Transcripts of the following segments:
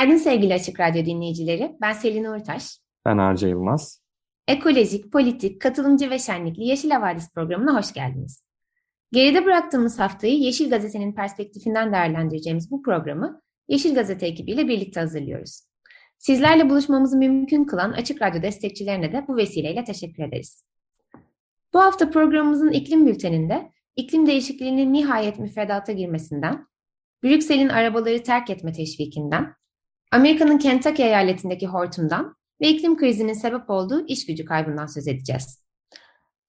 Günaydın sevgili Açık Radyo dinleyicileri. Ben Selin Uğurtaş. Ben Arca Yılmaz. Ekolojik, politik, katılımcı ve şenlikli Yeşil Havadis programına hoş geldiniz. Geride bıraktığımız haftayı Yeşil Gazete'nin perspektifinden değerlendireceğimiz bu programı Yeşil Gazete ekibiyle birlikte hazırlıyoruz. Sizlerle buluşmamızı mümkün kılan Açık Radyo destekçilerine de bu vesileyle teşekkür ederiz. Bu hafta programımızın iklim bülteninde iklim değişikliğinin nihayet müfredata girmesinden, Brüksel'in arabaları terk etme teşvikinden, Amerika'nın Kentucky eyaletindeki hortumdan ve iklim krizinin sebep olduğu iş gücü kaybından söz edeceğiz.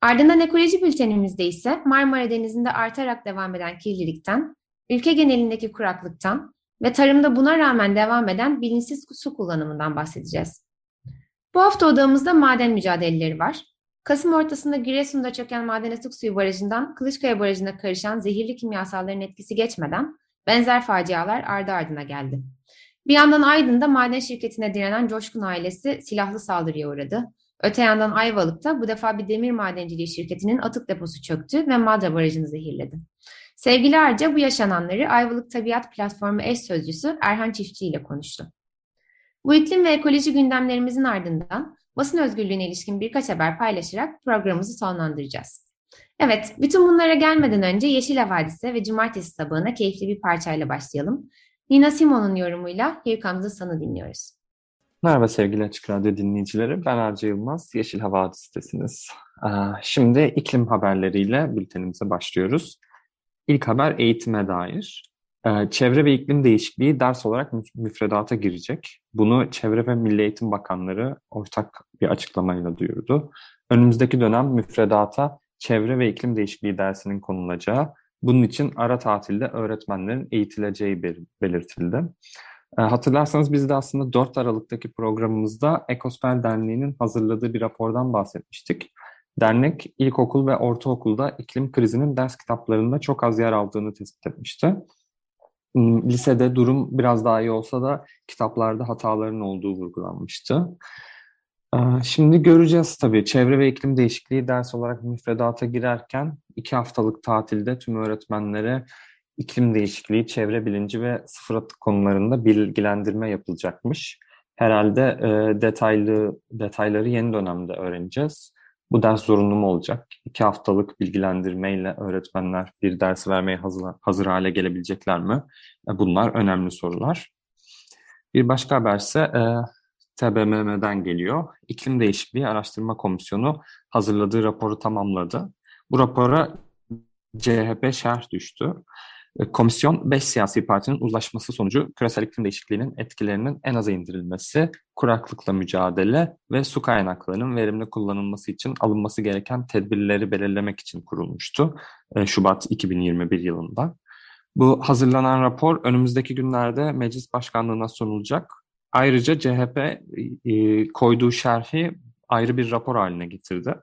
Ardından ekoloji bültenimizde ise Marmara Denizi'nde artarak devam eden kirlilikten, ülke genelindeki kuraklıktan ve tarımda buna rağmen devam eden bilinçsiz su kullanımından bahsedeceğiz. Bu hafta odamızda maden mücadeleleri var. Kasım ortasında Giresun'da çöken maden atık suyu barajından Kılıçkaya Barajı'na karışan zehirli kimyasalların etkisi geçmeden benzer facialar ardı ardına geldi. Bir yandan Aydın'da maden şirketine direnen Coşkun ailesi silahlı saldırıya uğradı. Öte yandan Ayvalık'ta bu defa bir demir madenciliği şirketinin atık deposu çöktü ve Madra Barajı'nı zehirledi. Sevgili Arca bu yaşananları Ayvalık Tabiat Platformu eş sözcüsü Erhan Çiftçi ile konuştu. Bu iklim ve ekoloji gündemlerimizin ardından basın özgürlüğüne ilişkin birkaç haber paylaşarak programımızı sonlandıracağız. Evet, bütün bunlara gelmeden önce Yeşil Havadise ve Cumartesi sabahına keyifli bir parçayla başlayalım. Nina Simone'un yorumuyla Here Sun'ı dinliyoruz. Merhaba sevgili Açık Radyo dinleyicileri. Ben Arca Yılmaz, Yeşil Hava Hadisesi'niz. Şimdi iklim haberleriyle bültenimize başlıyoruz. İlk haber eğitime dair. Çevre ve iklim değişikliği ders olarak müfredata girecek. Bunu Çevre ve Milli Eğitim Bakanları ortak bir açıklamayla duyurdu. Önümüzdeki dönem müfredata çevre ve iklim değişikliği dersinin konulacağı bunun için ara tatilde öğretmenlerin eğitileceği belirtildi. E, hatırlarsanız biz de aslında 4 Aralık'taki programımızda Ekosfer Derneği'nin hazırladığı bir rapordan bahsetmiştik. Dernek ilkokul ve ortaokulda iklim krizinin ders kitaplarında çok az yer aldığını tespit etmişti. Hmm, lisede durum biraz daha iyi olsa da kitaplarda hataların olduğu vurgulanmıştı. Şimdi göreceğiz tabii. Çevre ve iklim değişikliği ders olarak müfredata girerken iki haftalık tatilde tüm öğretmenlere iklim değişikliği, çevre bilinci ve sıfır atık konularında bilgilendirme yapılacakmış. Herhalde e, detaylı detayları yeni dönemde öğreneceğiz. Bu ders zorunlu mu olacak? İki haftalık bilgilendirmeyle öğretmenler bir ders vermeye hazır, hazır hale gelebilecekler mi? E, bunlar önemli sorular. Bir başka haberse e, TBMM'den geliyor. İklim Değişikliği Araştırma Komisyonu hazırladığı raporu tamamladı. Bu rapora CHP şerh düştü. E, komisyon 5 siyasi partinin uzlaşması sonucu küresel iklim değişikliğinin etkilerinin en aza indirilmesi, kuraklıkla mücadele ve su kaynaklarının verimli kullanılması için alınması gereken tedbirleri belirlemek için kurulmuştu e, Şubat 2021 yılında. Bu hazırlanan rapor önümüzdeki günlerde meclis başkanlığına sunulacak Ayrıca CHP e, koyduğu şerhi ayrı bir rapor haline getirdi.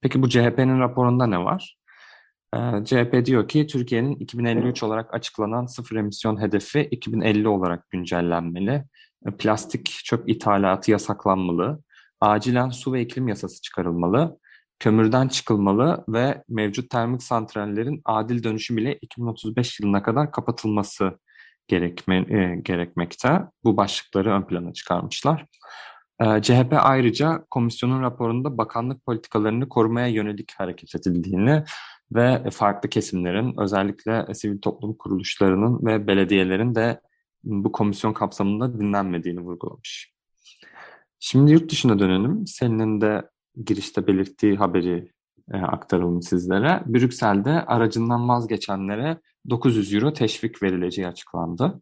Peki bu CHP'nin raporunda ne var? E, CHP diyor ki Türkiye'nin 2053 olarak açıklanan sıfır emisyon hedefi 2050 olarak güncellenmeli. E, plastik çöp ithalatı yasaklanmalı. Acilen su ve iklim yasası çıkarılmalı. Kömürden çıkılmalı ve mevcut termik santrallerin adil dönüşüm ile 2035 yılına kadar kapatılması gerekme, e, gerekmekte. Bu başlıkları ön plana çıkarmışlar. E, CHP ayrıca komisyonun raporunda bakanlık politikalarını korumaya yönelik hareket edildiğini ve farklı kesimlerin özellikle sivil toplum kuruluşlarının ve belediyelerin de bu komisyon kapsamında dinlenmediğini vurgulamış. Şimdi yurt dışına dönelim. Senin de girişte belirttiği haberi e, aktaralım sizlere. Brüksel'de aracından vazgeçenlere 900 euro teşvik verileceği açıklandı.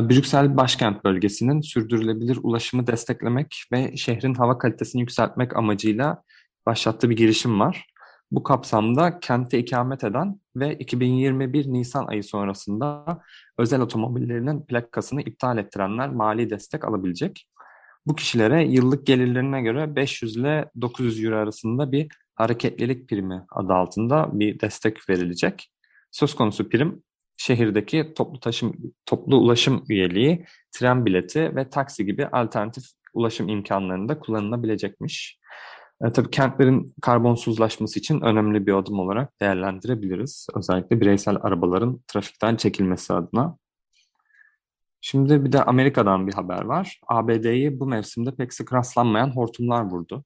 Brüksel başkent bölgesinin sürdürülebilir ulaşımı desteklemek ve şehrin hava kalitesini yükseltmek amacıyla başlattığı bir girişim var. Bu kapsamda kente ikamet eden ve 2021 Nisan ayı sonrasında özel otomobillerinin plakasını iptal ettirenler mali destek alabilecek. Bu kişilere yıllık gelirlerine göre 500 ile 900 euro arasında bir hareketlilik primi adı altında bir destek verilecek. Söz konusu prim şehirdeki toplu taşım toplu ulaşım üyeliği, tren bileti ve taksi gibi alternatif ulaşım imkanlarında kullanılabilecekmiş. E, tabii kentlerin karbonsuzlaşması için önemli bir adım olarak değerlendirebiliriz. Özellikle bireysel arabaların trafikten çekilmesi adına. Şimdi bir de Amerika'dan bir haber var. ABD'yi bu mevsimde pek sık rastlanmayan hortumlar vurdu.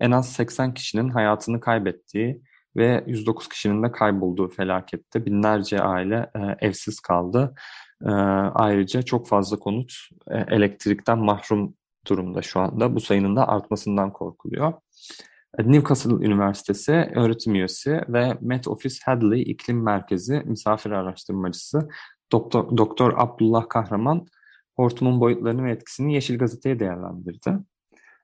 En az 80 kişinin hayatını kaybettiği ve 109 kişinin de kaybolduğu felakette binlerce aile e, evsiz kaldı. E, ayrıca çok fazla konut e, elektrikten mahrum durumda şu anda. Bu sayının da artmasından korkuluyor. Newcastle Üniversitesi öğretim üyesi ve Met Office Hadley İklim Merkezi misafir araştırmacısı Doktor, Doktor Abdullah Kahraman hortumun boyutlarını ve etkisini Yeşil Gazete'ye değerlendirdi.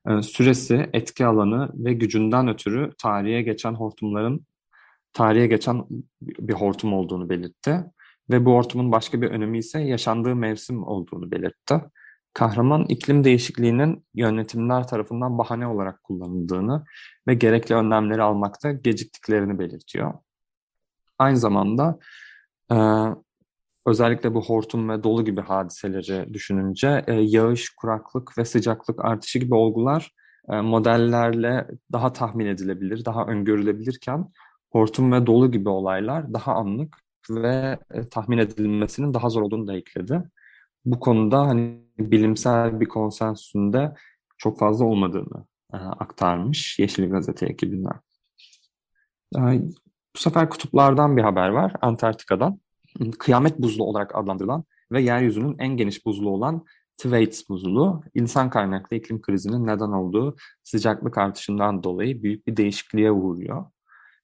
Ee, süresi, etki alanı ve gücünden ötürü tarihe geçen hortumların tarihe geçen bir hortum olduğunu belirtti. Ve bu hortumun başka bir önemi ise yaşandığı mevsim olduğunu belirtti. Kahraman iklim değişikliğinin yönetimler tarafından bahane olarak kullanıldığını ve gerekli önlemleri almakta geciktiklerini belirtiyor. Aynı zamanda e, özellikle bu hortum ve dolu gibi hadiseleri düşününce e, yağış, kuraklık ve sıcaklık artışı gibi olgular e, modellerle daha tahmin edilebilir, daha öngörülebilirken hortum ve dolu gibi olaylar daha anlık ve e, tahmin edilmesinin daha zor olduğunu da ekledi. Bu konuda hani bilimsel bir konsensüsünde çok fazla olmadığını e, aktarmış Yeşil Gazete ekibinden. E, bu sefer kutuplardan bir haber var, Antarktika'dan kıyamet buzlu olarak adlandırılan ve yeryüzünün en geniş buzlu olan Thwaites buzulu, insan kaynaklı iklim krizinin neden olduğu sıcaklık artışından dolayı büyük bir değişikliğe uğruyor.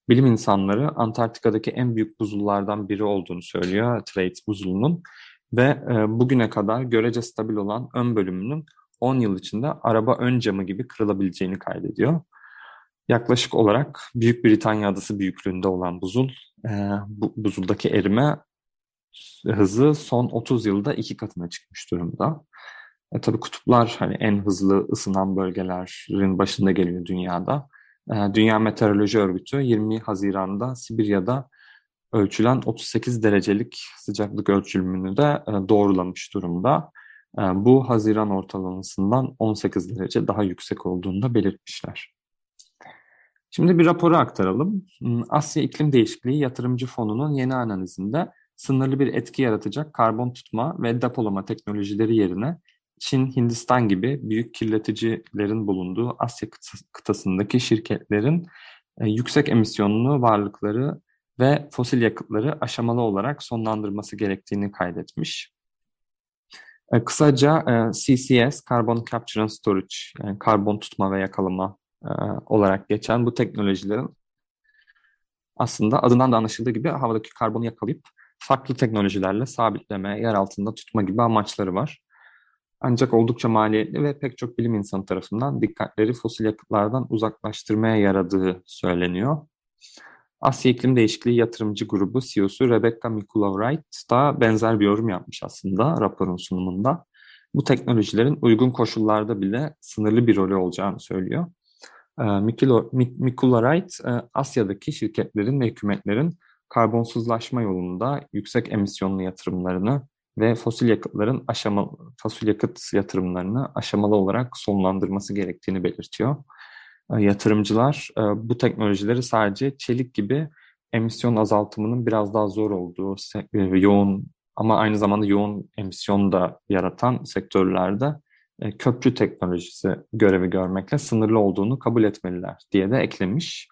Bilim insanları Antarktika'daki en büyük buzullardan biri olduğunu söylüyor Thwaites buzulunun ve e, bugüne kadar görece stabil olan ön bölümünün 10 yıl içinde araba ön camı gibi kırılabileceğini kaydediyor. Yaklaşık olarak Büyük Britanya adası büyüklüğünde olan buzul, e, bu, buzuldaki erime hızı son 30 yılda iki katına çıkmış durumda. E, tabii kutuplar hani en hızlı ısınan bölgelerin başında geliyor dünyada. E, Dünya Meteoroloji Örgütü 20 Haziran'da Sibirya'da ölçülen 38 derecelik sıcaklık ölçümünü de e, doğrulamış durumda. E, bu Haziran ortalamasından 18 derece daha yüksek olduğunu da belirtmişler. Şimdi bir raporu aktaralım. Hmm, Asya İklim Değişikliği Yatırımcı Fonu'nun yeni analizinde sınırlı bir etki yaratacak karbon tutma ve depolama teknolojileri yerine Çin, Hindistan gibi büyük kirleticilerin bulunduğu Asya kıtasındaki şirketlerin e, yüksek emisyonlu varlıkları ve fosil yakıtları aşamalı olarak sonlandırması gerektiğini kaydetmiş. E, kısaca e, CCS, Carbon Capture and Storage, yani karbon tutma ve yakalama olarak geçen bu teknolojilerin aslında adından da anlaşıldığı gibi havadaki karbonu yakalayıp farklı teknolojilerle sabitleme, yer altında tutma gibi amaçları var. Ancak oldukça maliyetli ve pek çok bilim insanı tarafından dikkatleri fosil yakıtlardan uzaklaştırmaya yaradığı söyleniyor. Asya İklim Değişikliği Yatırımcı Grubu CEO'su Rebecca Mikula-Wright da benzer bir yorum yapmış aslında raporun sunumunda. Bu teknolojilerin uygun koşullarda bile sınırlı bir rolü olacağını söylüyor. Mikula-Wright, Asya'daki şirketlerin ve hükümetlerin karbonsuzlaşma yolunda yüksek emisyonlu yatırımlarını ve fosil yakıtların aşamalı, fosil yakıt yatırımlarını aşamalı olarak sonlandırması gerektiğini belirtiyor. E, yatırımcılar e, bu teknolojileri sadece çelik gibi emisyon azaltımının biraz daha zor olduğu e, yoğun ama aynı zamanda yoğun emisyon da yaratan sektörlerde köprü teknolojisi görevi görmekle sınırlı olduğunu kabul etmeliler diye de eklemiş.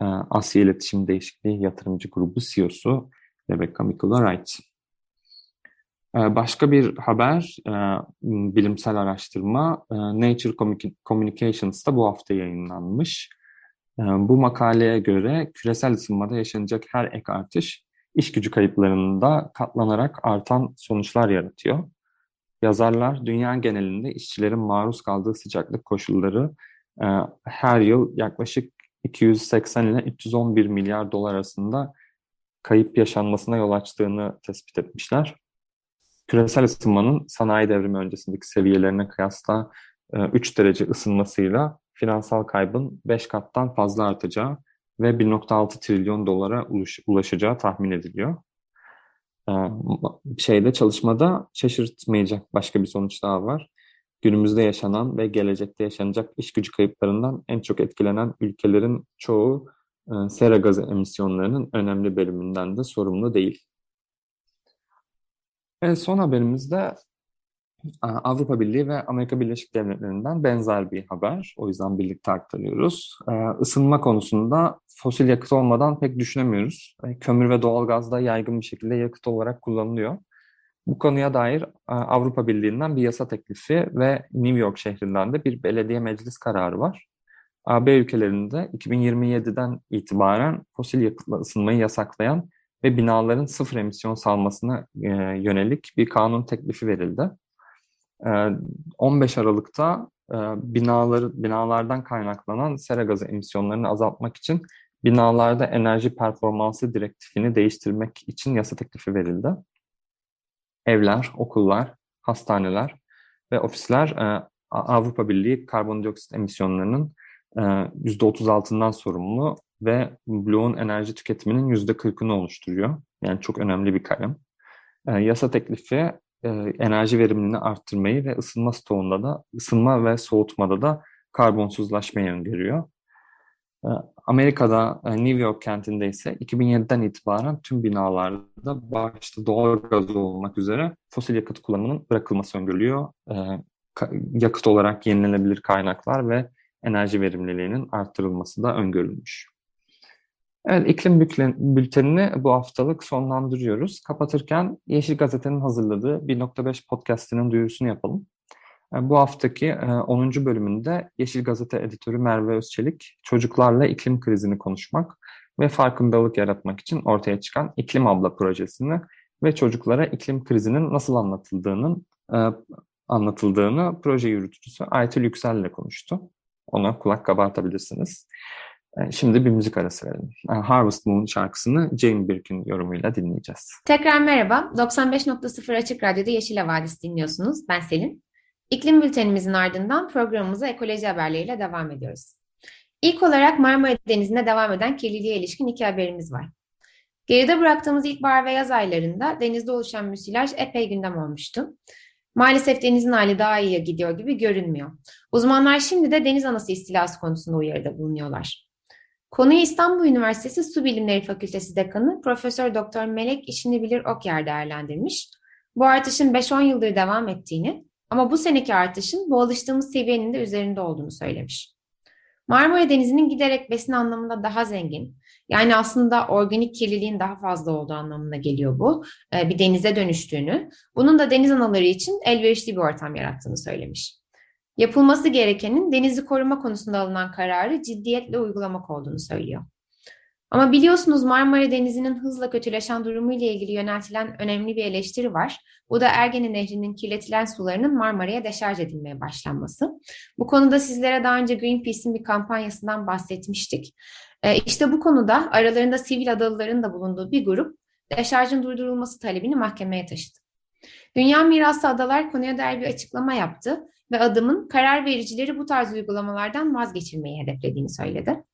Asya İletişim Değişikliği Yatırımcı Grubu CEO'su Rebecca Mikula-Wright. Başka bir haber, bilimsel araştırma Nature Communications'ta bu hafta yayınlanmış. Bu makaleye göre küresel ısınmada yaşanacak her ek artış iş gücü kayıplarında katlanarak artan sonuçlar yaratıyor. Yazarlar dünya genelinde işçilerin maruz kaldığı sıcaklık koşulları her yıl yaklaşık 280 ile 311 milyar dolar arasında kayıp yaşanmasına yol açtığını tespit etmişler. Küresel ısınmanın sanayi devrimi öncesindeki seviyelerine kıyasla 3 e, derece ısınmasıyla finansal kaybın 5 kattan fazla artacağı ve 1.6 trilyon dolara ulaşacağı tahmin ediliyor. Ee, şeyde çalışmada şaşırtmayacak başka bir sonuç daha var. Günümüzde yaşanan ve gelecekte yaşanacak iş gücü kayıplarından en çok etkilenen ülkelerin çoğu e, sera gazı emisyonlarının önemli bölümünden de sorumlu değil. Ve son haberimizde Avrupa Birliği ve Amerika Birleşik Devletleri'nden benzer bir haber. O yüzden birlikte aktarıyoruz. Isınma konusunda fosil yakıt olmadan pek düşünemiyoruz. Kömür ve doğalgaz da yaygın bir şekilde yakıt olarak kullanılıyor. Bu konuya dair Avrupa Birliği'nden bir yasa teklifi ve New York şehrinden de bir belediye meclis kararı var. AB ülkelerinde 2027'den itibaren fosil yakıtla ısınmayı yasaklayan ve binaların sıfır emisyon salmasına yönelik bir kanun teklifi verildi. 15 ee, Aralık'ta e, binaları, binalardan kaynaklanan sera gazı emisyonlarını azaltmak için binalarda enerji performansı direktifini değiştirmek için yasa teklifi verildi. Evler, okullar, hastaneler ve ofisler e, Avrupa Birliği karbondioksit emisyonlarının %36'ından e, sorumlu ve bloğun enerji tüketiminin %40'ını oluşturuyor. Yani çok önemli bir kalem. Yasa teklifi e, enerji verimliliğini arttırmayı ve ısınma stoğunda da ısınma ve soğutmada da karbonsuzlaşmayı öngörüyor. E, Amerika'da e, New York kentinde ise 2007'den itibaren tüm binalarda başta doğal gaz olmak üzere fosil yakıt kullanımının bırakılması öngörülüyor. E, yakıt olarak yenilenebilir kaynaklar ve enerji verimliliğinin arttırılması da öngörülmüş. Evet, iklim bültenini bu haftalık sonlandırıyoruz. Kapatırken Yeşil Gazete'nin hazırladığı 1.5 podcastinin duyurusunu yapalım. E, bu haftaki 10. E, bölümünde Yeşil Gazete editörü Merve Özçelik, çocuklarla iklim krizini konuşmak ve farkındalık yaratmak için ortaya çıkan İklim Abla projesini ve çocuklara iklim krizinin nasıl anlatıldığının e, anlatıldığını proje yürütücüsü Aytül Yüksel ile konuştu. Ona kulak kabartabilirsiniz. Şimdi bir müzik arası verelim. Harvest Moon şarkısını Jane Birkin yorumuyla dinleyeceğiz. Tekrar merhaba. 95.0 Açık Radyo'da Yeşil Havadis dinliyorsunuz. Ben Selin. İklim bültenimizin ardından programımıza ekoloji haberleriyle devam ediyoruz. İlk olarak Marmara Denizi'nde devam eden kirliliğe ilişkin iki haberimiz var. Geride bıraktığımız ilkbahar ve yaz aylarında denizde oluşan müsilaj epey gündem olmuştu. Maalesef denizin hali daha iyiye gidiyor gibi görünmüyor. Uzmanlar şimdi de deniz anası istilası konusunda uyarıda bulunuyorlar. Konuyu İstanbul Üniversitesi Su Bilimleri Fakültesi Dekanı Profesör Doktor Melek İşini Bilir Okyer değerlendirmiş. Bu artışın 5-10 yıldır devam ettiğini ama bu seneki artışın bu alıştığımız seviyenin de üzerinde olduğunu söylemiş. Marmara Denizi'nin giderek besin anlamında daha zengin, yani aslında organik kirliliğin daha fazla olduğu anlamına geliyor bu. Ee, bir denize dönüştüğünü, bunun da deniz anaları için elverişli bir ortam yarattığını söylemiş. Yapılması gerekenin denizi koruma konusunda alınan kararı ciddiyetle uygulamak olduğunu söylüyor. Ama biliyorsunuz Marmara Denizi'nin hızla kötüleşen durumu ile ilgili yöneltilen önemli bir eleştiri var. Bu da Ergene Nehri'nin kirletilen sularının Marmara'ya deşarj edilmeye başlanması. Bu konuda sizlere daha önce Greenpeace'in bir kampanyasından bahsetmiştik. Ee, işte bu konuda aralarında sivil adalıların da bulunduğu bir grup deşarjın durdurulması talebini mahkemeye taşıdı. Dünya Mirası Adalar konuya dair bir açıklama yaptı ve adımın karar vericileri bu tarz uygulamalardan vazgeçirmeyi hedeflediğini söyledi.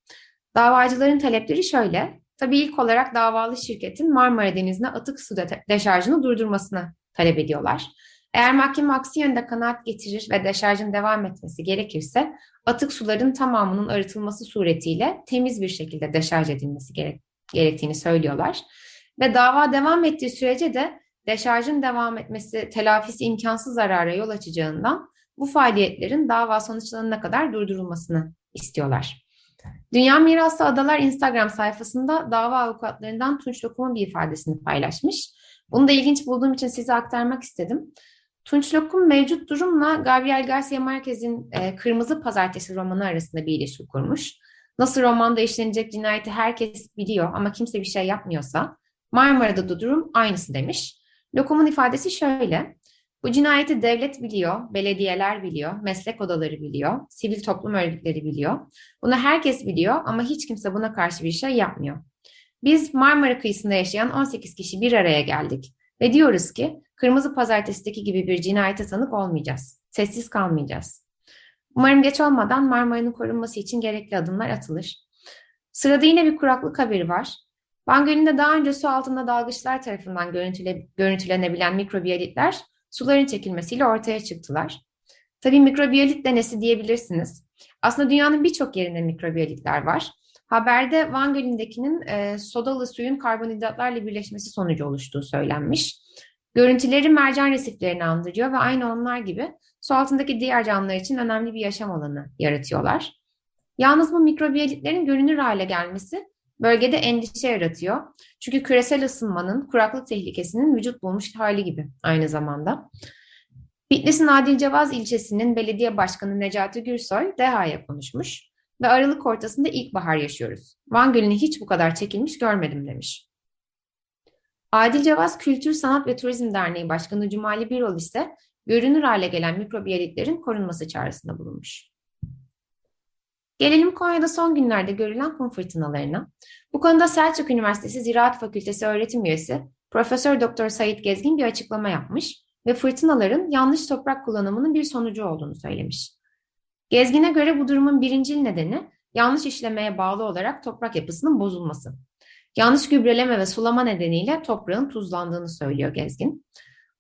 Davacıların talepleri şöyle. Tabii ilk olarak davalı şirketin Marmara Denizi'ne atık su deşarjını durdurmasını talep ediyorlar. Eğer mahkeme aksi yönde kanaat getirir ve deşarjın devam etmesi gerekirse atık suların tamamının arıtılması suretiyle temiz bir şekilde deşarj edilmesi gerek gerektiğini söylüyorlar. Ve dava devam ettiği sürece de deşarjın devam etmesi telafisi imkansız zarara yol açacağından bu faaliyetlerin dava sonuçlanana kadar durdurulmasını istiyorlar. Dünya Mirası Adalar Instagram sayfasında dava avukatlarından Tunç Lokum'un bir ifadesini paylaşmış. Bunu da ilginç bulduğum için size aktarmak istedim. Tunç Lokum mevcut durumla Gabriel Garcia Marquez'in e, Kırmızı Pazartesi romanı arasında bir ilişki kurmuş. Nasıl romanda işlenecek cinayeti herkes biliyor ama kimse bir şey yapmıyorsa Marmara'da da durum aynısı demiş. Lokum'un ifadesi şöyle. Bu cinayeti devlet biliyor, belediyeler biliyor, meslek odaları biliyor, sivil toplum örgütleri biliyor. Bunu herkes biliyor ama hiç kimse buna karşı bir şey yapmıyor. Biz Marmara kıyısında yaşayan 18 kişi bir araya geldik ve diyoruz ki Kırmızı Pazartesi'deki gibi bir cinayete tanık olmayacağız. Sessiz kalmayacağız. Umarım geç olmadan Marmara'nın korunması için gerekli adımlar atılır. Sırada yine bir kuraklık haberi var. Van Gölü'nde daha önce su altında dalgıçlar tarafından görüntüle, görüntülenebilen mikrobiyalitler suların çekilmesiyle ortaya çıktılar. Tabii mikrobiyolit denesi diyebilirsiniz. Aslında dünyanın birçok yerinde mikrobiyolitler var. Haberde Van Gölü'ndekinin e, sodalı suyun karbonhidratlarla birleşmesi sonucu oluştuğu söylenmiş. Görüntüleri mercan resiflerini andırıyor ve aynı onlar gibi su altındaki diğer canlılar için önemli bir yaşam alanı yaratıyorlar. Yalnız bu mikrobiyalitlerin görünür hale gelmesi bölgede endişe yaratıyor. Çünkü küresel ısınmanın, kuraklık tehlikesinin vücut bulmuş hali gibi aynı zamanda. Bitlis'in Adilcevaz ilçesinin belediye başkanı Necati Gürsoy DEHA'ya konuşmuş ve Aralık ortasında ilkbahar yaşıyoruz. Van Gölü'nü hiç bu kadar çekilmiş görmedim demiş. Adil Cevaz Kültür, Sanat ve Turizm Derneği Başkanı Cumali Birol ise görünür hale gelen mikrobiyalitlerin korunması çağrısında bulunmuş. Gelelim Konya'da son günlerde görülen kum fırtınalarına. Bu konuda Selçuk Üniversitesi Ziraat Fakültesi öğretim üyesi Profesör Doktor Sayit Gezgin bir açıklama yapmış ve fırtınaların yanlış toprak kullanımının bir sonucu olduğunu söylemiş. Gezgin'e göre bu durumun birincil nedeni yanlış işlemeye bağlı olarak toprak yapısının bozulması. Yanlış gübreleme ve sulama nedeniyle toprağın tuzlandığını söylüyor Gezgin.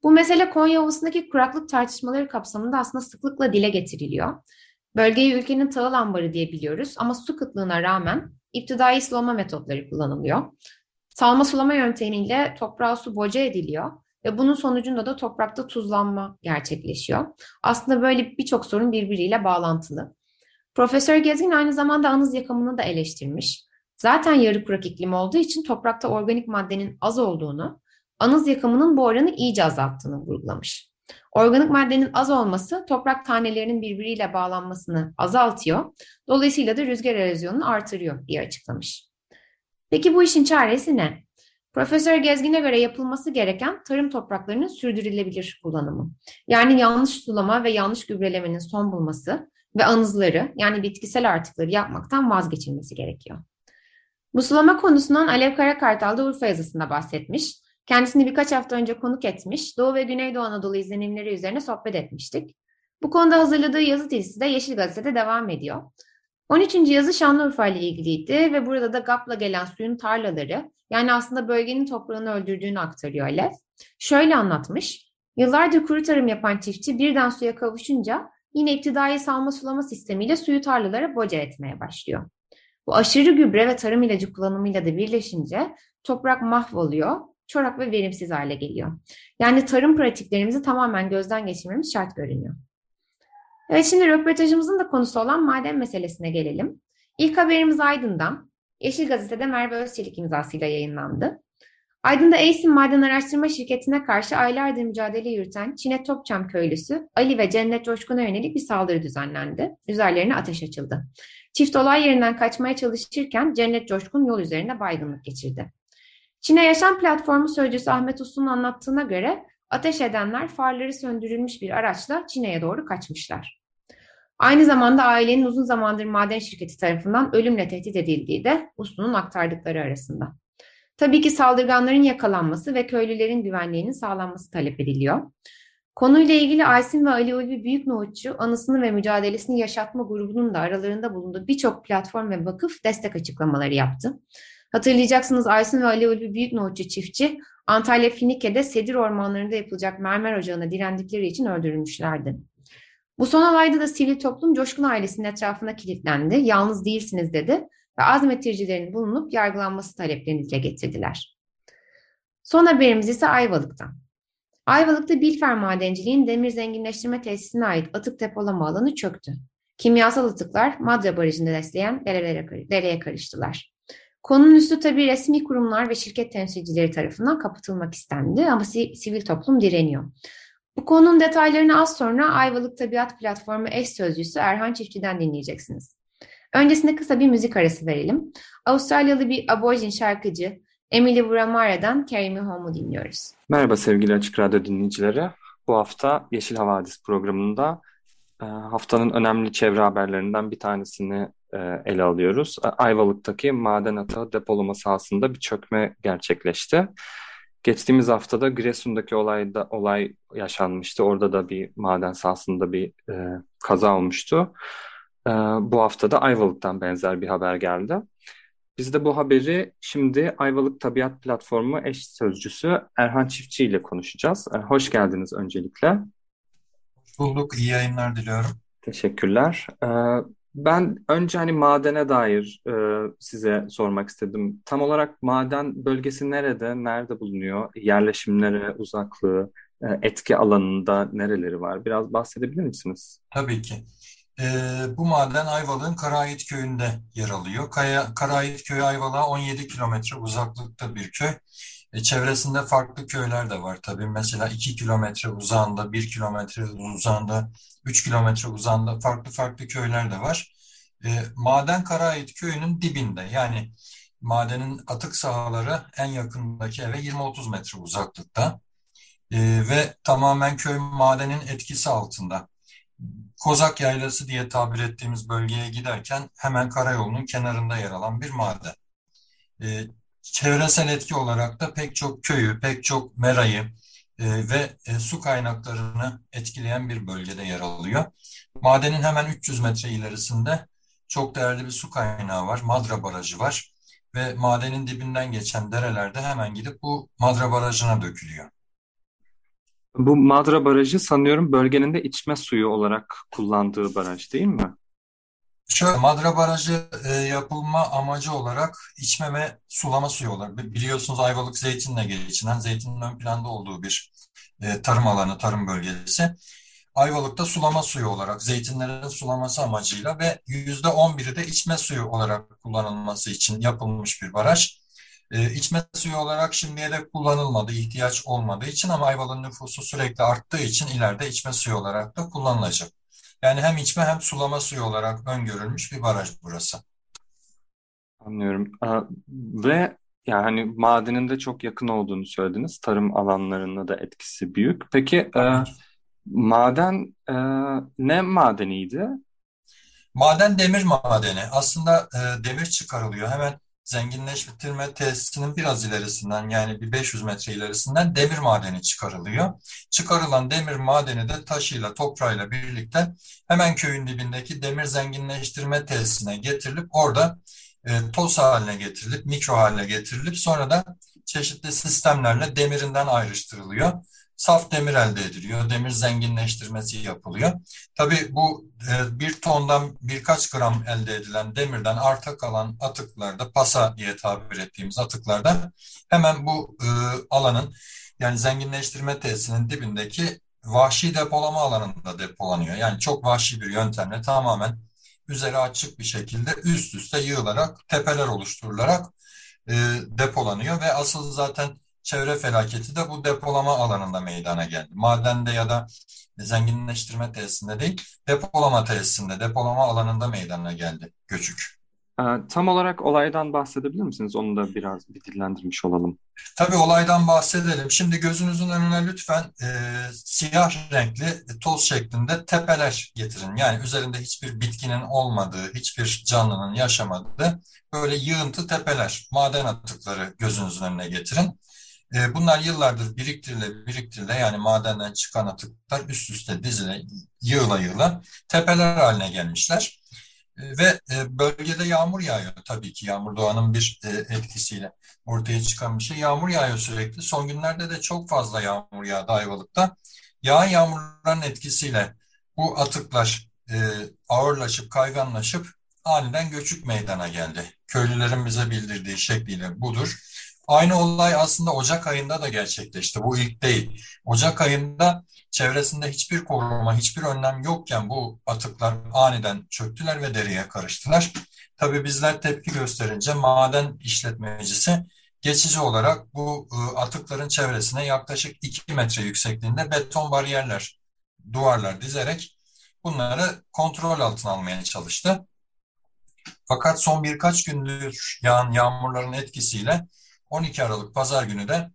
Bu mesele Konya Ovası'ndaki kuraklık tartışmaları kapsamında aslında sıklıkla dile getiriliyor. Bölgeyi ülkenin tahıl ambarı diye biliyoruz ama su kıtlığına rağmen iptidai sulama metotları kullanılıyor. Salma sulama yöntemiyle toprağa su boca ediliyor ve bunun sonucunda da toprakta tuzlanma gerçekleşiyor. Aslında böyle birçok sorun birbiriyle bağlantılı. Profesör Gezgin aynı zamanda anız yakımını da eleştirmiş. Zaten yarı kurak iklim olduğu için toprakta organik maddenin az olduğunu, anız yakımının bu oranı iyice azalttığını vurgulamış. Organik maddenin az olması toprak tanelerinin birbiriyle bağlanmasını azaltıyor. Dolayısıyla da rüzgar erozyonunu artırıyor diye açıklamış. Peki bu işin çaresi ne? Profesör Gezgin'e göre yapılması gereken tarım topraklarının sürdürülebilir kullanımı. Yani yanlış sulama ve yanlış gübrelemenin son bulması ve anızları yani bitkisel artıkları yapmaktan vazgeçilmesi gerekiyor. Bu sulama konusundan Alev Karakartal da Urfa yazısında bahsetmiş. Kendisini birkaç hafta önce konuk etmiş, Doğu ve Güneydoğu Anadolu izlenimleri üzerine sohbet etmiştik. Bu konuda hazırladığı yazı dizisi de Yeşil Gazete'de devam ediyor. 13. yazı Şanlıurfa ile ilgiliydi ve burada da GAP'la gelen suyun tarlaları, yani aslında bölgenin toprağını öldürdüğünü aktarıyor Alev. Şöyle anlatmış, yıllardır kuru tarım yapan çiftçi birden suya kavuşunca yine iptidai salma sulama sistemiyle suyu tarlalara boca etmeye başlıyor. Bu aşırı gübre ve tarım ilacı kullanımıyla da birleşince toprak mahvoluyor, çorak ve verimsiz hale geliyor. Yani tarım pratiklerimizi tamamen gözden geçirmemiz şart görünüyor. Evet şimdi röportajımızın da konusu olan maden meselesine gelelim. İlk haberimiz Aydın'dan. Yeşil Gazete'de Merve Özçelik imzasıyla yayınlandı. Aydın'da Eysin Maden Araştırma Şirketi'ne karşı aylardır mücadele yürüten Çine Topçam köylüsü Ali ve Cennet Coşkun'a yönelik bir saldırı düzenlendi. Üzerlerine ateş açıldı. Çift olay yerinden kaçmaya çalışırken Cennet Coşkun yol üzerinde baygınlık geçirdi. Çin'e Yaşam Platformu Sözcüsü Ahmet Uslu'nun anlattığına göre ateş edenler farları söndürülmüş bir araçla Çin'e doğru kaçmışlar. Aynı zamanda ailenin uzun zamandır maden şirketi tarafından ölümle tehdit edildiği de Uslu'nun aktardıkları arasında. Tabii ki saldırganların yakalanması ve köylülerin güvenliğinin sağlanması talep ediliyor. Konuyla ilgili Aysin ve Ali Ulvi Büyük Nohutçu anısını ve mücadelesini yaşatma grubunun da aralarında bulunduğu birçok platform ve vakıf destek açıklamaları yaptı. Hatırlayacaksınız Aysin ve Ali Ulvi Büyük Nohutçu çiftçi Antalya Finike'de sedir ormanlarında yapılacak mermer ocağına direndikleri için öldürülmüşlerdi. Bu son olayda da sivil toplum Coşkun ailesinin etrafına kilitlendi. Yalnız değilsiniz dedi ve azmettiricilerin bulunup yargılanması taleplerini dile getirdiler. Son haberimiz ise Ayvalık'tan. Ayvalık'ta Bilfer Madenciliğin demir zenginleştirme tesisine ait atık depolama alanı çöktü. Kimyasal atıklar Madra Barajı'nda besleyen derelere, dereye karıştılar. Konunun üstü tabii resmi kurumlar ve şirket temsilcileri tarafından kapatılmak istendi ama sivil toplum direniyor. Bu konunun detaylarını az sonra Ayvalık Tabiat Platformu eş sözcüsü Erhan Çiftçi'den dinleyeceksiniz. Öncesinde kısa bir müzik arası verelim. Avustralyalı bir aborjin şarkıcı Emily Buramara'dan Carry Me Home'u dinliyoruz. Merhaba sevgili Açık Radyo dinleyicileri. Bu hafta Yeşil Havadis programında haftanın önemli çevre haberlerinden bir tanesini ele alıyoruz. Ayvalık'taki maden atağı depolama sahasında bir çökme gerçekleşti. Geçtiğimiz haftada Giresun'daki olayda olay yaşanmıştı. Orada da bir maden sahasında bir e, kaza olmuştu. E, bu hafta da Ayvalık'tan benzer bir haber geldi. Biz de bu haberi şimdi Ayvalık Tabiat Platformu eş sözcüsü Erhan Çiftçi ile konuşacağız. E, hoş geldiniz öncelikle. Hoş bulduk, iyi yayınlar diliyorum. Teşekkürler. E, ben önce hani madene dair e, size sormak istedim. Tam olarak maden bölgesi nerede, nerede bulunuyor? Yerleşimlere, uzaklığı, e, etki alanında nereleri var? Biraz bahsedebilir misiniz? Tabii ki. E, bu maden Ayvalık'ın Karahit köyünde yer alıyor. Kaya, Karahit köyü Ayvalık'a 17 kilometre uzaklıkta bir köy. E, çevresinde farklı köyler de var tabii. Mesela 2 kilometre uzağında, 1 kilometre uzağında, 3 kilometre uzağında farklı farklı köyler de var. E, maden Karahit köyünün dibinde yani madenin atık sahaları en yakındaki eve 20-30 metre uzaklıkta. E, ve tamamen köy madenin etkisi altında. Kozak Yaylası diye tabir ettiğimiz bölgeye giderken hemen karayolunun kenarında yer alan bir maden. E, çevresel etki olarak da pek çok köyü, pek çok merayı e, ve e, su kaynaklarını etkileyen bir bölgede yer alıyor. Madenin hemen 300 metre ilerisinde çok değerli bir su kaynağı var. Madra Barajı var ve madenin dibinden geçen derelerde hemen gidip bu Madra Barajı'na dökülüyor. Bu Madra Barajı sanıyorum bölgenin de içme suyu olarak kullandığı baraj değil mi? Şöyle Madra Barajı e, yapılma amacı olarak içme ve sulama suyu olarak biliyorsunuz Ayvalık zeytinle geçinen zeytinin ön planda olduğu bir e, tarım alanı, tarım bölgesi. Ayvalık'ta sulama suyu olarak zeytinlerin sulaması amacıyla ve yüzde on biri de içme suyu olarak kullanılması için yapılmış bir baraj. E, içme suyu olarak şimdiye de kullanılmadı, ihtiyaç olmadığı için ama Ayvalık'ın nüfusu sürekli arttığı için ileride içme suyu olarak da kullanılacak. Yani hem içme hem sulama suyu olarak öngörülmüş bir baraj burası. Anlıyorum. Ve yani madenin de çok yakın olduğunu söylediniz. Tarım alanlarında da etkisi büyük. Peki e, maden e, ne madeniydi? Maden demir madeni. Aslında e, demir çıkarılıyor. Hemen zenginleştirme tesisinin biraz ilerisinden yani bir 500 metre ilerisinden demir madeni çıkarılıyor. Çıkarılan demir madeni de taşıyla toprağıyla birlikte hemen köyün dibindeki demir zenginleştirme tesisine getirilip orada e, toz haline getirilip mikro haline getirilip sonra da çeşitli sistemlerle demirinden ayrıştırılıyor saf demir elde ediliyor. Demir zenginleştirmesi yapılıyor. Tabii bu e, bir tondan birkaç gram elde edilen demirden arta kalan atıklarda, pasa diye tabir ettiğimiz atıklarda hemen bu e, alanın yani zenginleştirme tesisinin dibindeki vahşi depolama alanında depolanıyor. Yani çok vahşi bir yöntemle tamamen üzeri açık bir şekilde üst üste yığılarak tepeler oluşturularak e, depolanıyor ve asıl zaten çevre felaketi de bu depolama alanında meydana geldi. Madende ya da zenginleştirme tesisinde değil, depolama tesisinde, depolama alanında meydana geldi göçük. Ee, tam olarak olaydan bahsedebilir misiniz? Onu da biraz bir dillendirmiş olalım. Tabii olaydan bahsedelim. Şimdi gözünüzün önüne lütfen e, siyah renkli toz şeklinde tepeler getirin. Yani üzerinde hiçbir bitkinin olmadığı, hiçbir canlının yaşamadığı böyle yığıntı tepeler, maden atıkları gözünüzün önüne getirin. E, bunlar yıllardır biriktirile biriktirile yani madenden çıkan atıklar üst üste dizile yığıla yığıla tepeler haline gelmişler. E, ve e, bölgede yağmur yağıyor tabii ki yağmur doğanın bir etkisiyle ortaya çıkan bir şey. Yağmur yağıyor sürekli. Son günlerde de çok fazla yağmur yağdı Ayvalık'ta. Yağan yağmurların etkisiyle bu atıklar ağırlaşıp kayganlaşıp aniden göçük meydana geldi. Köylülerin bize bildirdiği şekliyle budur. Aynı olay aslında Ocak ayında da gerçekleşti. Bu ilk değil. Ocak ayında çevresinde hiçbir koruma, hiçbir önlem yokken bu atıklar aniden çöktüler ve dereye karıştılar. Tabii bizler tepki gösterince maden işletmecisi geçici olarak bu ıı, atıkların çevresine yaklaşık 2 metre yüksekliğinde beton bariyerler, duvarlar dizerek bunları kontrol altına almaya çalıştı. Fakat son birkaç gündür yağan yağmurların etkisiyle 12 Aralık Pazar günü de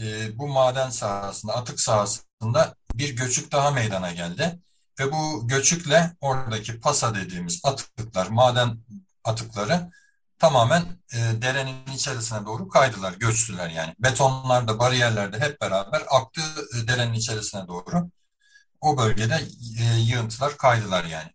e, bu maden sahasında, atık sahasında bir göçük daha meydana geldi. Ve bu göçükle oradaki pasa dediğimiz atıklar, maden atıkları tamamen e, derenin içerisine doğru kaydılar, göçtüler yani. Betonlarda, bariyerlerde hep beraber aktı e, derenin içerisine doğru. O bölgede e, yığıntılar kaydılar yani.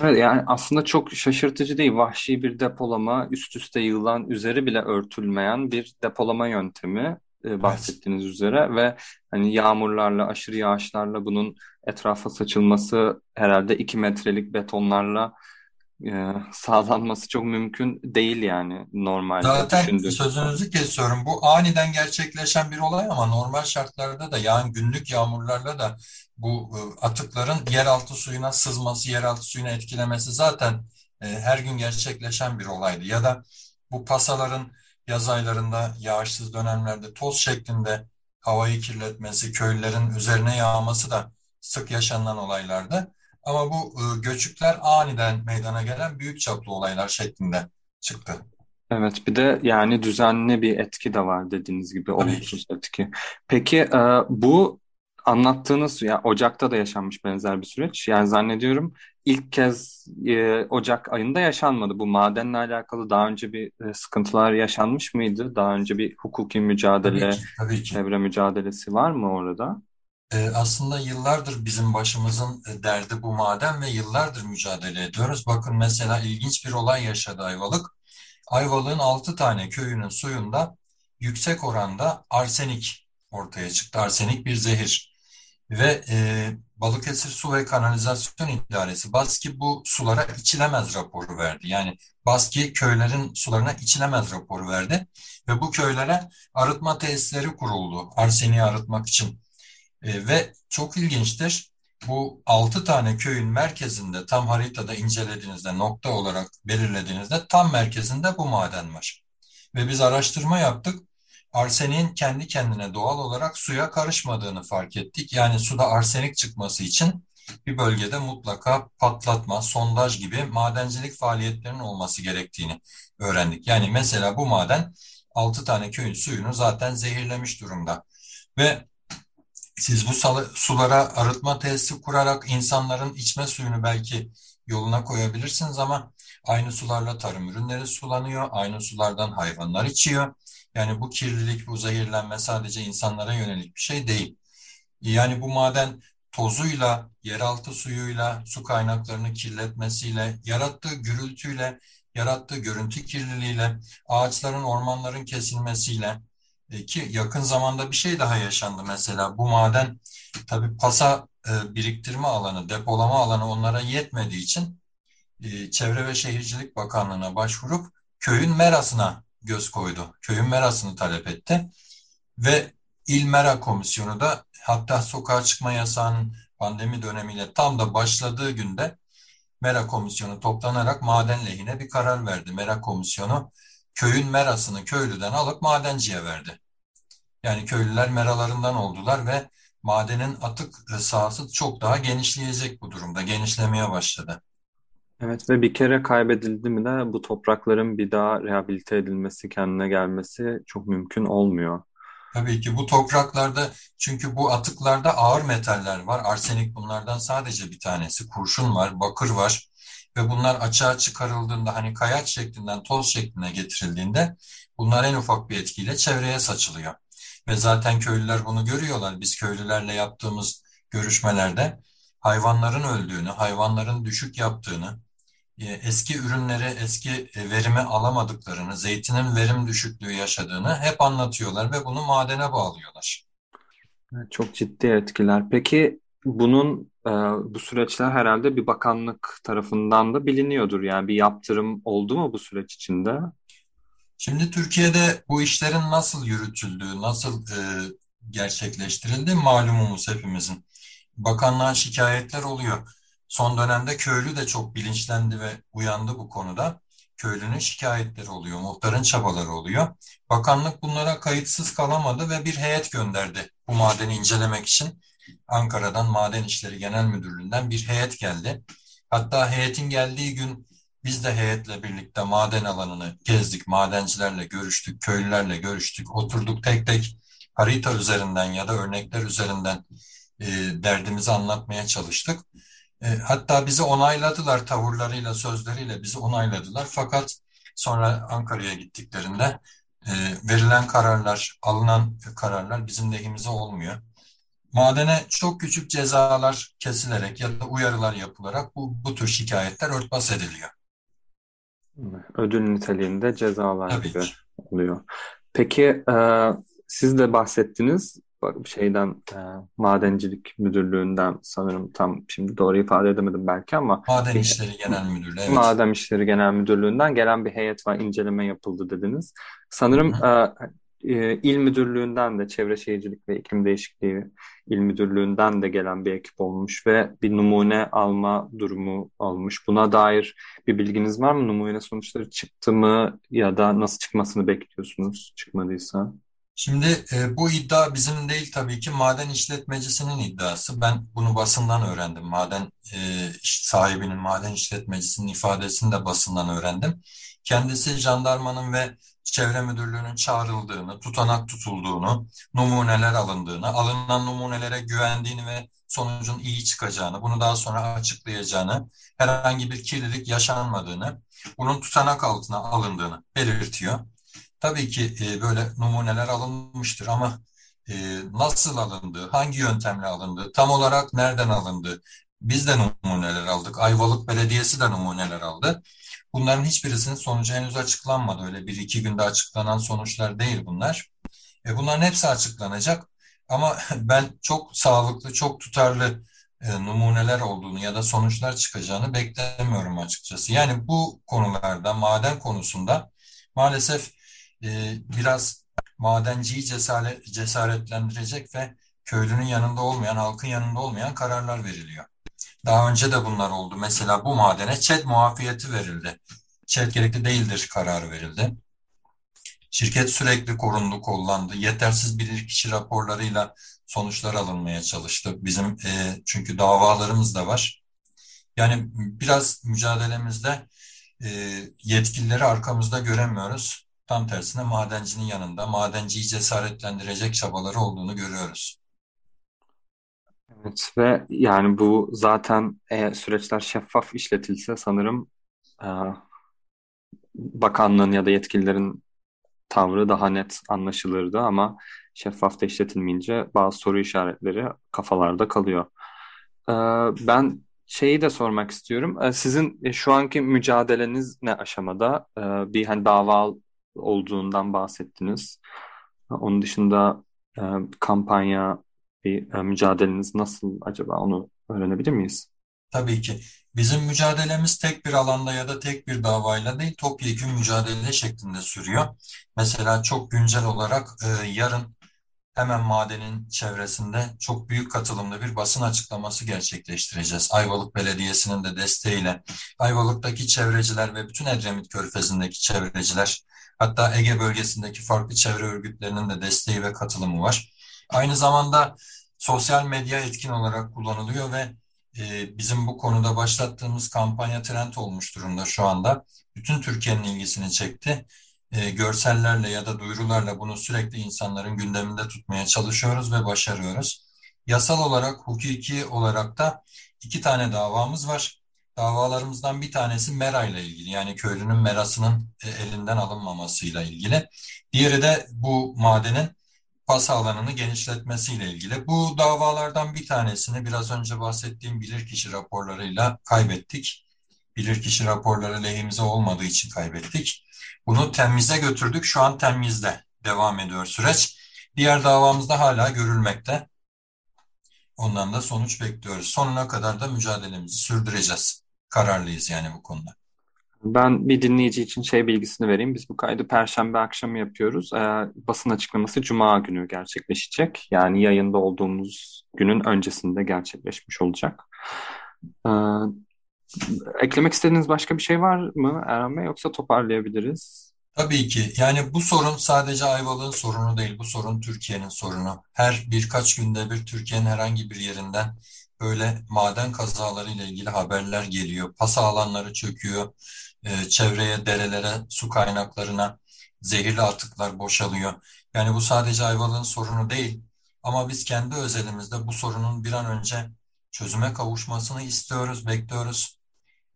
Evet, yani aslında çok şaşırtıcı değil. Vahşi bir depolama, üst üste yığılan, üzeri bile örtülmeyen bir depolama yöntemi e, bahsettiğiniz evet. üzere ve hani yağmurlarla, aşırı yağışlarla bunun etrafa saçılması herhalde iki metrelik betonlarla e, sağlanması çok mümkün değil yani normalde Zaten düşündüğüm. sözünüzü kesiyorum. Bu aniden gerçekleşen bir olay ama normal şartlarda da yani günlük yağmurlarla da bu e, atıkların yeraltı suyuna sızması, yeraltı suyuna etkilemesi zaten e, her gün gerçekleşen bir olaydı. Ya da bu pasaların yaz aylarında yağışsız dönemlerde toz şeklinde havayı kirletmesi, köylülerin üzerine yağması da sık yaşanılan olaylardı. Ama bu e, göçükler aniden meydana gelen büyük çaplı olaylar şeklinde çıktı. Evet, bir de yani düzenli bir etki de var dediğiniz gibi olumsuz etki. Peki bu anlattığınız ya Ocak'ta da yaşanmış benzer bir süreç. Yani zannediyorum ilk kez e, Ocak ayında yaşanmadı. Bu madenle alakalı daha önce bir e, sıkıntılar yaşanmış mıydı? Daha önce bir hukuki mücadele, Tabii ki, tabii ki. çevre mücadelesi var mı orada? Ee, aslında yıllardır bizim başımızın e, derdi bu maden ve yıllardır mücadele ediyoruz. Bakın mesela ilginç bir olay yaşadı Ayvalık. Ayvalık'ın 6 tane köyünün suyunda yüksek oranda arsenik ortaya çıktı. Arsenik bir zehir. Ve e, Balıkesir Su ve Kanalizasyon İdaresi BASKİ bu sulara içilemez raporu verdi. Yani BASKİ köylerin sularına içilemez raporu verdi. Ve bu köylere arıtma tesisleri kuruldu arseniği arıtmak için. E, ve çok ilginçtir. Bu 6 tane köyün merkezinde tam haritada incelediğinizde nokta olarak belirlediğinizde tam merkezinde bu maden var. Ve biz araştırma yaptık. Arseniğin kendi kendine doğal olarak suya karışmadığını fark ettik. Yani suda arsenik çıkması için bir bölgede mutlaka patlatma, sondaj gibi madencilik faaliyetlerinin olması gerektiğini öğrendik. Yani mesela bu maden 6 tane köyün suyunu zaten zehirlemiş durumda. Ve siz bu sulara arıtma tesisi kurarak insanların içme suyunu belki yoluna koyabilirsiniz ama aynı sularla tarım ürünleri sulanıyor, aynı sulardan hayvanlar içiyor. Yani bu kirlilik, bu zehirlenme sadece insanlara yönelik bir şey değil. Yani bu maden tozuyla, yeraltı suyuyla, su kaynaklarını kirletmesiyle, yarattığı gürültüyle, yarattığı görüntü kirliliğiyle, ağaçların, ormanların kesilmesiyle, e, ki yakın zamanda bir şey daha yaşandı mesela. Bu maden tabii pasa e, biriktirme alanı, depolama alanı onlara yetmediği için e, Çevre ve Şehircilik Bakanlığı'na başvurup köyün merasına göz koydu. Köyün merasını talep etti. Ve İl Mera Komisyonu da hatta sokağa çıkma yasağının pandemi dönemiyle tam da başladığı günde Mera Komisyonu toplanarak maden lehine bir karar verdi. Mera Komisyonu köyün merasını köylüden alıp madenciye verdi. Yani köylüler meralarından oldular ve madenin atık sahası çok daha genişleyecek bu durumda. Genişlemeye başladı. Evet ve bir kere kaybedildi mi de bu toprakların bir daha rehabilite edilmesi, kendine gelmesi çok mümkün olmuyor. Tabii ki bu topraklarda çünkü bu atıklarda ağır metaller var. Arsenik bunlardan sadece bir tanesi. Kurşun var, bakır var ve bunlar açığa çıkarıldığında hani kayaç şeklinden toz şekline getirildiğinde bunlar en ufak bir etkiyle çevreye saçılıyor. Ve zaten köylüler bunu görüyorlar. Biz köylülerle yaptığımız görüşmelerde hayvanların öldüğünü, hayvanların düşük yaptığını, eski ürünleri, eski e, verimi alamadıklarını, zeytinin verim düşüklüğü yaşadığını hep anlatıyorlar ve bunu madene bağlıyorlar. Çok ciddi etkiler. Peki bunun e, bu süreçler herhalde bir bakanlık tarafından da biliniyordur. Yani bir yaptırım oldu mu bu süreç içinde? Şimdi Türkiye'de bu işlerin nasıl yürütüldüğü, nasıl e, gerçekleştirildiği malumumuz hepimizin. Bakanlığa şikayetler oluyor. Son dönemde köylü de çok bilinçlendi ve uyandı bu konuda. Köylünün şikayetleri oluyor, muhtarın çabaları oluyor. Bakanlık bunlara kayıtsız kalamadı ve bir heyet gönderdi bu madeni incelemek için. Ankara'dan Maden İşleri Genel Müdürlüğü'nden bir heyet geldi. Hatta heyetin geldiği gün biz de heyetle birlikte maden alanını gezdik, madencilerle görüştük, köylülerle görüştük, oturduk tek tek harita üzerinden ya da örnekler üzerinden e, derdimizi anlatmaya çalıştık. E, hatta bizi onayladılar tavırlarıyla, sözleriyle bizi onayladılar. Fakat sonra Ankara'ya gittiklerinde e, verilen kararlar, alınan kararlar bizim lehimize olmuyor. Madene çok küçük cezalar kesilerek ya da uyarılar yapılarak bu, bu tür şikayetler örtbas ediliyor. Ödül niteliğinde cezalar Tabii gibi ki. oluyor. Peki e, siz de bahsettiniz şeyden e, madencilik müdürlüğünden sanırım tam şimdi doğru ifade edemedim belki ama Maden İşleri Genel Müdürlüğü evet. Maden İşleri Genel Müdürlüğü'nden gelen bir heyet var inceleme yapıldı dediniz. Sanırım e, e, il müdürlüğünden de Çevre Şehircilik ve İklim Değişikliği il müdürlüğünden de gelen bir ekip olmuş ve bir numune alma durumu olmuş. Buna dair bir bilginiz var mı? Numune sonuçları çıktı mı ya da nasıl çıkmasını bekliyorsunuz çıkmadıysa? Şimdi e, bu iddia bizim değil tabii ki maden işletmecisinin iddiası. Ben bunu basından öğrendim. Maden e, sahibinin, maden işletmecisinin ifadesini de basından öğrendim. Kendisi jandarmanın ve çevre müdürlüğünün çağrıldığını, tutanak tutulduğunu, numuneler alındığını, alınan numunelere güvendiğini ve sonucun iyi çıkacağını, bunu daha sonra açıklayacağını, herhangi bir kirlilik yaşanmadığını, bunun tutanak altına alındığını belirtiyor. Tabii ki e, böyle numuneler alınmıştır ama e, nasıl alındı, hangi yöntemle alındı, tam olarak nereden alındı? Biz de numuneler aldık. Ayvalık Belediyesi de numuneler aldı. Bunların hiçbirisinin sonucu henüz açıklanmadı. Öyle bir iki günde açıklanan sonuçlar değil bunlar. E, bunların hepsi açıklanacak. Ama ben çok sağlıklı, çok tutarlı e, numuneler olduğunu ya da sonuçlar çıkacağını beklemiyorum açıkçası. Yani bu konularda, maden konusunda maalesef e, biraz madenciyi cesaret, cesaretlendirecek ve köylünün yanında olmayan, halkın yanında olmayan kararlar veriliyor. Daha önce de bunlar oldu. Mesela bu madene ÇED muafiyeti verildi. ÇED gerekli değildir kararı verildi. Şirket sürekli korundu, kollandı. Yetersiz bilirkişi raporlarıyla sonuçlar alınmaya çalıştı. Bizim e, çünkü davalarımız da var. Yani biraz mücadelemizde e, yetkilileri arkamızda göremiyoruz. Tam tersine madencinin yanında madenciyi cesaretlendirecek çabaları olduğunu görüyoruz. Evet ve yani bu zaten eğer süreçler şeffaf işletilse sanırım e, bakanlığın ya da yetkililerin tavrı daha net anlaşılırdı ama şeffaf da işletilmeyince bazı soru işaretleri kafalarda kalıyor. E, ben şeyi de sormak istiyorum. E, sizin şu anki mücadeleniz ne aşamada? E, bir hani dava olduğundan bahsettiniz. Onun dışında e, kampanya bir e, mücadeleniz nasıl acaba onu öğrenebilir miyiz? Tabii ki. Bizim mücadelemiz tek bir alanda ya da tek bir davayla değil, topyekun mücadele şeklinde sürüyor. Mesela çok güncel olarak e, yarın hemen madenin çevresinde çok büyük katılımlı bir basın açıklaması gerçekleştireceğiz. Ayvalık Belediyesi'nin de desteğiyle. Ayvalık'taki çevreciler ve bütün Edremit Körfezi'ndeki çevreciler, hatta Ege bölgesindeki farklı çevre örgütlerinin de desteği ve katılımı var. Aynı zamanda sosyal medya etkin olarak kullanılıyor ve e, bizim bu konuda başlattığımız kampanya trend olmuş durumda şu anda. Bütün Türkiye'nin ilgisini çekti. E, görsellerle ya da duyurularla bunu sürekli insanların gündeminde tutmaya çalışıyoruz ve başarıyoruz. Yasal olarak, hukuki olarak da iki tane davamız var. Davalarımızdan bir tanesi Mera ile ilgili yani köylünün merasının e, elinden alınmamasıyla ilgili. Diğeri de bu madenin pas alanını genişletmesiyle ilgili. Bu davalardan bir tanesini biraz önce bahsettiğim bilirkişi raporlarıyla kaybettik. Bilirkişi raporları lehimize olmadığı için kaybettik. Bunu temize götürdük. Şu an temizde devam ediyor süreç. Diğer davamızda hala görülmekte. Ondan da sonuç bekliyoruz. Sonuna kadar da mücadelemizi sürdüreceğiz. Kararlıyız yani bu konuda. Ben bir dinleyici için şey bilgisini vereyim. Biz bu kaydı Perşembe akşamı yapıyoruz. Ee, basın açıklaması Cuma günü gerçekleşecek. Yani yayında olduğumuz günün öncesinde gerçekleşmiş olacak. Ee, eklemek istediğiniz başka bir şey var mı Erhan Bey yoksa toparlayabiliriz? Tabii ki. Yani bu sorun sadece Ayvalık'ın sorunu değil. Bu sorun Türkiye'nin sorunu. Her birkaç günde bir Türkiye'nin herhangi bir yerinden böyle maden kazaları ile ilgili haberler geliyor. Pasa alanları çöküyor e, çevreye, derelere, su kaynaklarına zehirli atıklar boşalıyor. Yani bu sadece Ayvalık'ın sorunu değil. Ama biz kendi özelimizde bu sorunun bir an önce çözüme kavuşmasını istiyoruz, bekliyoruz.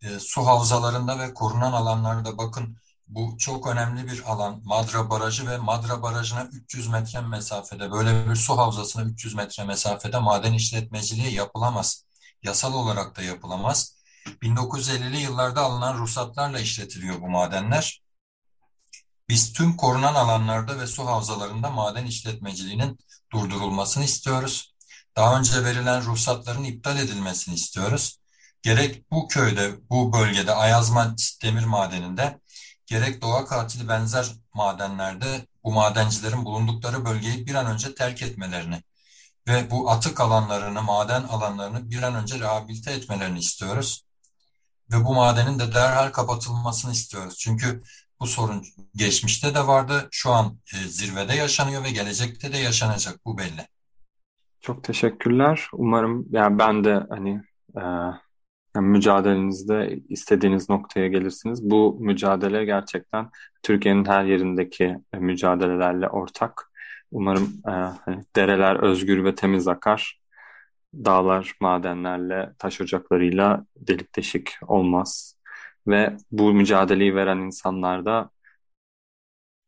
E, su havzalarında ve korunan alanlarda bakın bu çok önemli bir alan. Madra Barajı ve Madra Barajı'na 300 metre mesafede, böyle bir su havzasına 300 metre mesafede maden işletmeciliği yapılamaz. Yasal olarak da yapılamaz. 1950'li yıllarda alınan ruhsatlarla işletiliyor bu madenler. Biz tüm korunan alanlarda ve su havzalarında maden işletmeciliğinin durdurulmasını istiyoruz. Daha önce verilen ruhsatların iptal edilmesini istiyoruz. Gerek bu köyde, bu bölgede Ayazma demir madeninde, gerek doğa katili benzer madenlerde bu madencilerin bulundukları bölgeyi bir an önce terk etmelerini ve bu atık alanlarını, maden alanlarını bir an önce rehabilite etmelerini istiyoruz. Ve bu madenin de derhal kapatılmasını istiyoruz. Çünkü bu sorun geçmişte de vardı, şu an e, zirvede yaşanıyor ve gelecekte de yaşanacak bu belli. Çok teşekkürler. Umarım yani ben de hani e, yani mücadelenizde istediğiniz noktaya gelirsiniz. Bu mücadele gerçekten Türkiye'nin her yerindeki mücadelelerle ortak. Umarım e, hani dereler özgür ve temiz akar. Dağlar madenlerle, taş ocaklarıyla delik deşik olmaz. Ve bu mücadeleyi veren insanlar da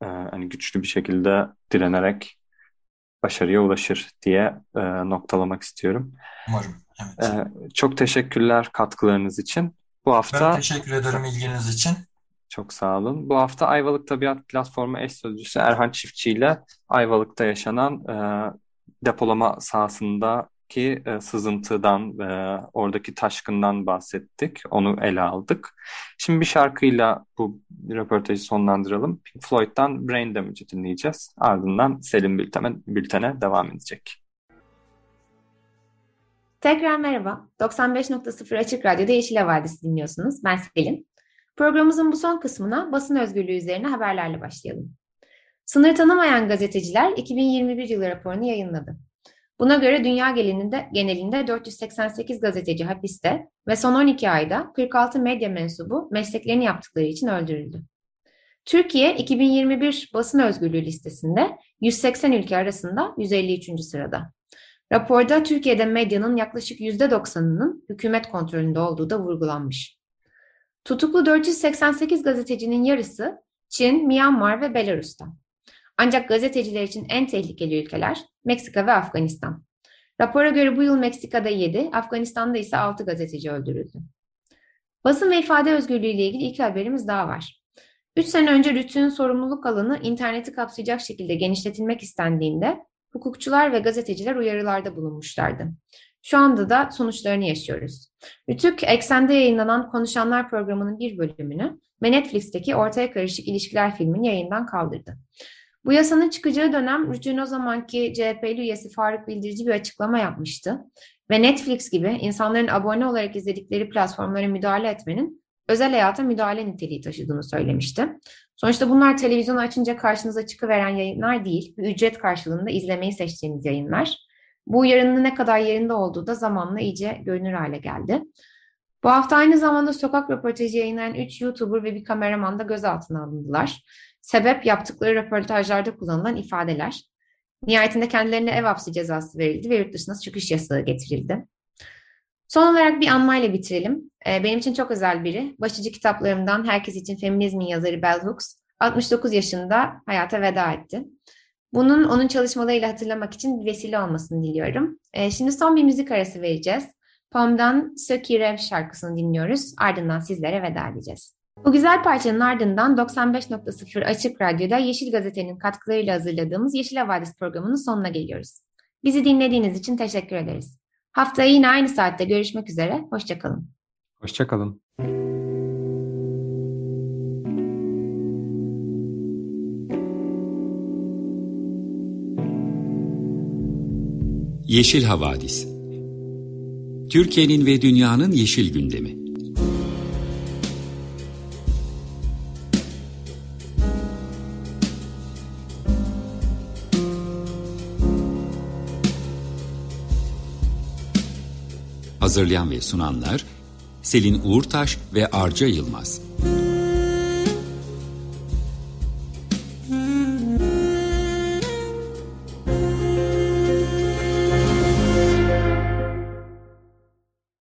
e, hani güçlü bir şekilde direnerek başarıya ulaşır diye e, noktalamak istiyorum. Umarım. Evet. E, çok teşekkürler katkılarınız için. Bu hafta Ben teşekkür ederim ilginiz için. çok sağ olun. Bu hafta Ayvalık Tabiat Platformu eş sözcüsü Erhan Çiftçi ile Ayvalık'ta yaşanan e, depolama sahasındaki e, sızıntıdan, e, oradaki taşkından bahsettik. Onu ele aldık. Şimdi bir şarkıyla bu röportajı sonlandıralım. Pink Floyd'dan Brain Damage'i dinleyeceğiz. Ardından Selim Bülten'e, Bülten'e devam edecek. Tekrar merhaba. 95.0 Açık Radyo'da Yeşil Havadisi dinliyorsunuz. Ben Selin. Programımızın bu son kısmına basın özgürlüğü üzerine haberlerle başlayalım. Sınır tanımayan gazeteciler 2021 yılı raporunu yayınladı. Buna göre dünya genelinde, genelinde 488 gazeteci hapiste ve son 12 ayda 46 medya mensubu mesleklerini yaptıkları için öldürüldü. Türkiye 2021 basın özgürlüğü listesinde 180 ülke arasında 153. sırada. Raporda Türkiye'de medyanın yaklaşık %90'ının hükümet kontrolünde olduğu da vurgulanmış. Tutuklu 488 gazetecinin yarısı Çin, Myanmar ve Belarus'ta. Ancak gazeteciler için en tehlikeli ülkeler Meksika ve Afganistan. Rapora göre bu yıl Meksika'da 7, Afganistan'da ise 6 gazeteci öldürüldü. Basın ve ifade özgürlüğü ile ilgili iki haberimiz daha var. 3 sene önce RTÜK'ün sorumluluk alanı interneti kapsayacak şekilde genişletilmek istendiğinde hukukçular ve gazeteciler uyarılarda bulunmuşlardı. Şu anda da sonuçlarını yaşıyoruz. Rütük, Eksen'de yayınlanan Konuşanlar programının bir bölümünü ve Netflix'teki Ortaya Karışık İlişkiler filmini yayından kaldırdı. Bu yasanın çıkacağı dönem Rütük'ün o zamanki CHP'li üyesi Faruk Bildirici bir açıklama yapmıştı. Ve Netflix gibi insanların abone olarak izledikleri platformlara müdahale etmenin özel hayata müdahale niteliği taşıdığını söylemişti. Sonuçta bunlar televizyonu açınca karşınıza çıkıveren yayınlar değil, ücret karşılığında izlemeyi seçtiğiniz yayınlar. Bu uyarının ne kadar yerinde olduğu da zamanla iyice görünür hale geldi. Bu hafta aynı zamanda sokak röportajı yayınlayan 3 YouTuber ve bir kameraman da gözaltına alındılar. Sebep yaptıkları röportajlarda kullanılan ifadeler. Nihayetinde kendilerine ev hapsi cezası verildi ve yurt dışına çıkış yasağı getirildi. Son olarak bir anmayla bitirelim. Ee, benim için çok özel biri. Başıcı kitaplarımdan Herkes için Feminizmin yazarı Bell Hooks 69 yaşında hayata veda etti. Bunun onun çalışmalarıyla hatırlamak için bir vesile olmasını diliyorum. Ee, şimdi son bir müzik arası vereceğiz. Pom'dan Söki Rev şarkısını dinliyoruz. Ardından sizlere veda edeceğiz. Bu güzel parçanın ardından 95.0 Açık Radyo'da Yeşil Gazete'nin katkılarıyla hazırladığımız Yeşil Havadis programının sonuna geliyoruz. Bizi dinlediğiniz için teşekkür ederiz. Haftaya yine aynı saatte görüşmek üzere. Hoşçakalın. Hoşçakalın. Yeşil Havadis Türkiye'nin ve dünyanın yeşil gündemi Hazırlayan ve sunanlar Selin Uğurtaş ve Arca Yılmaz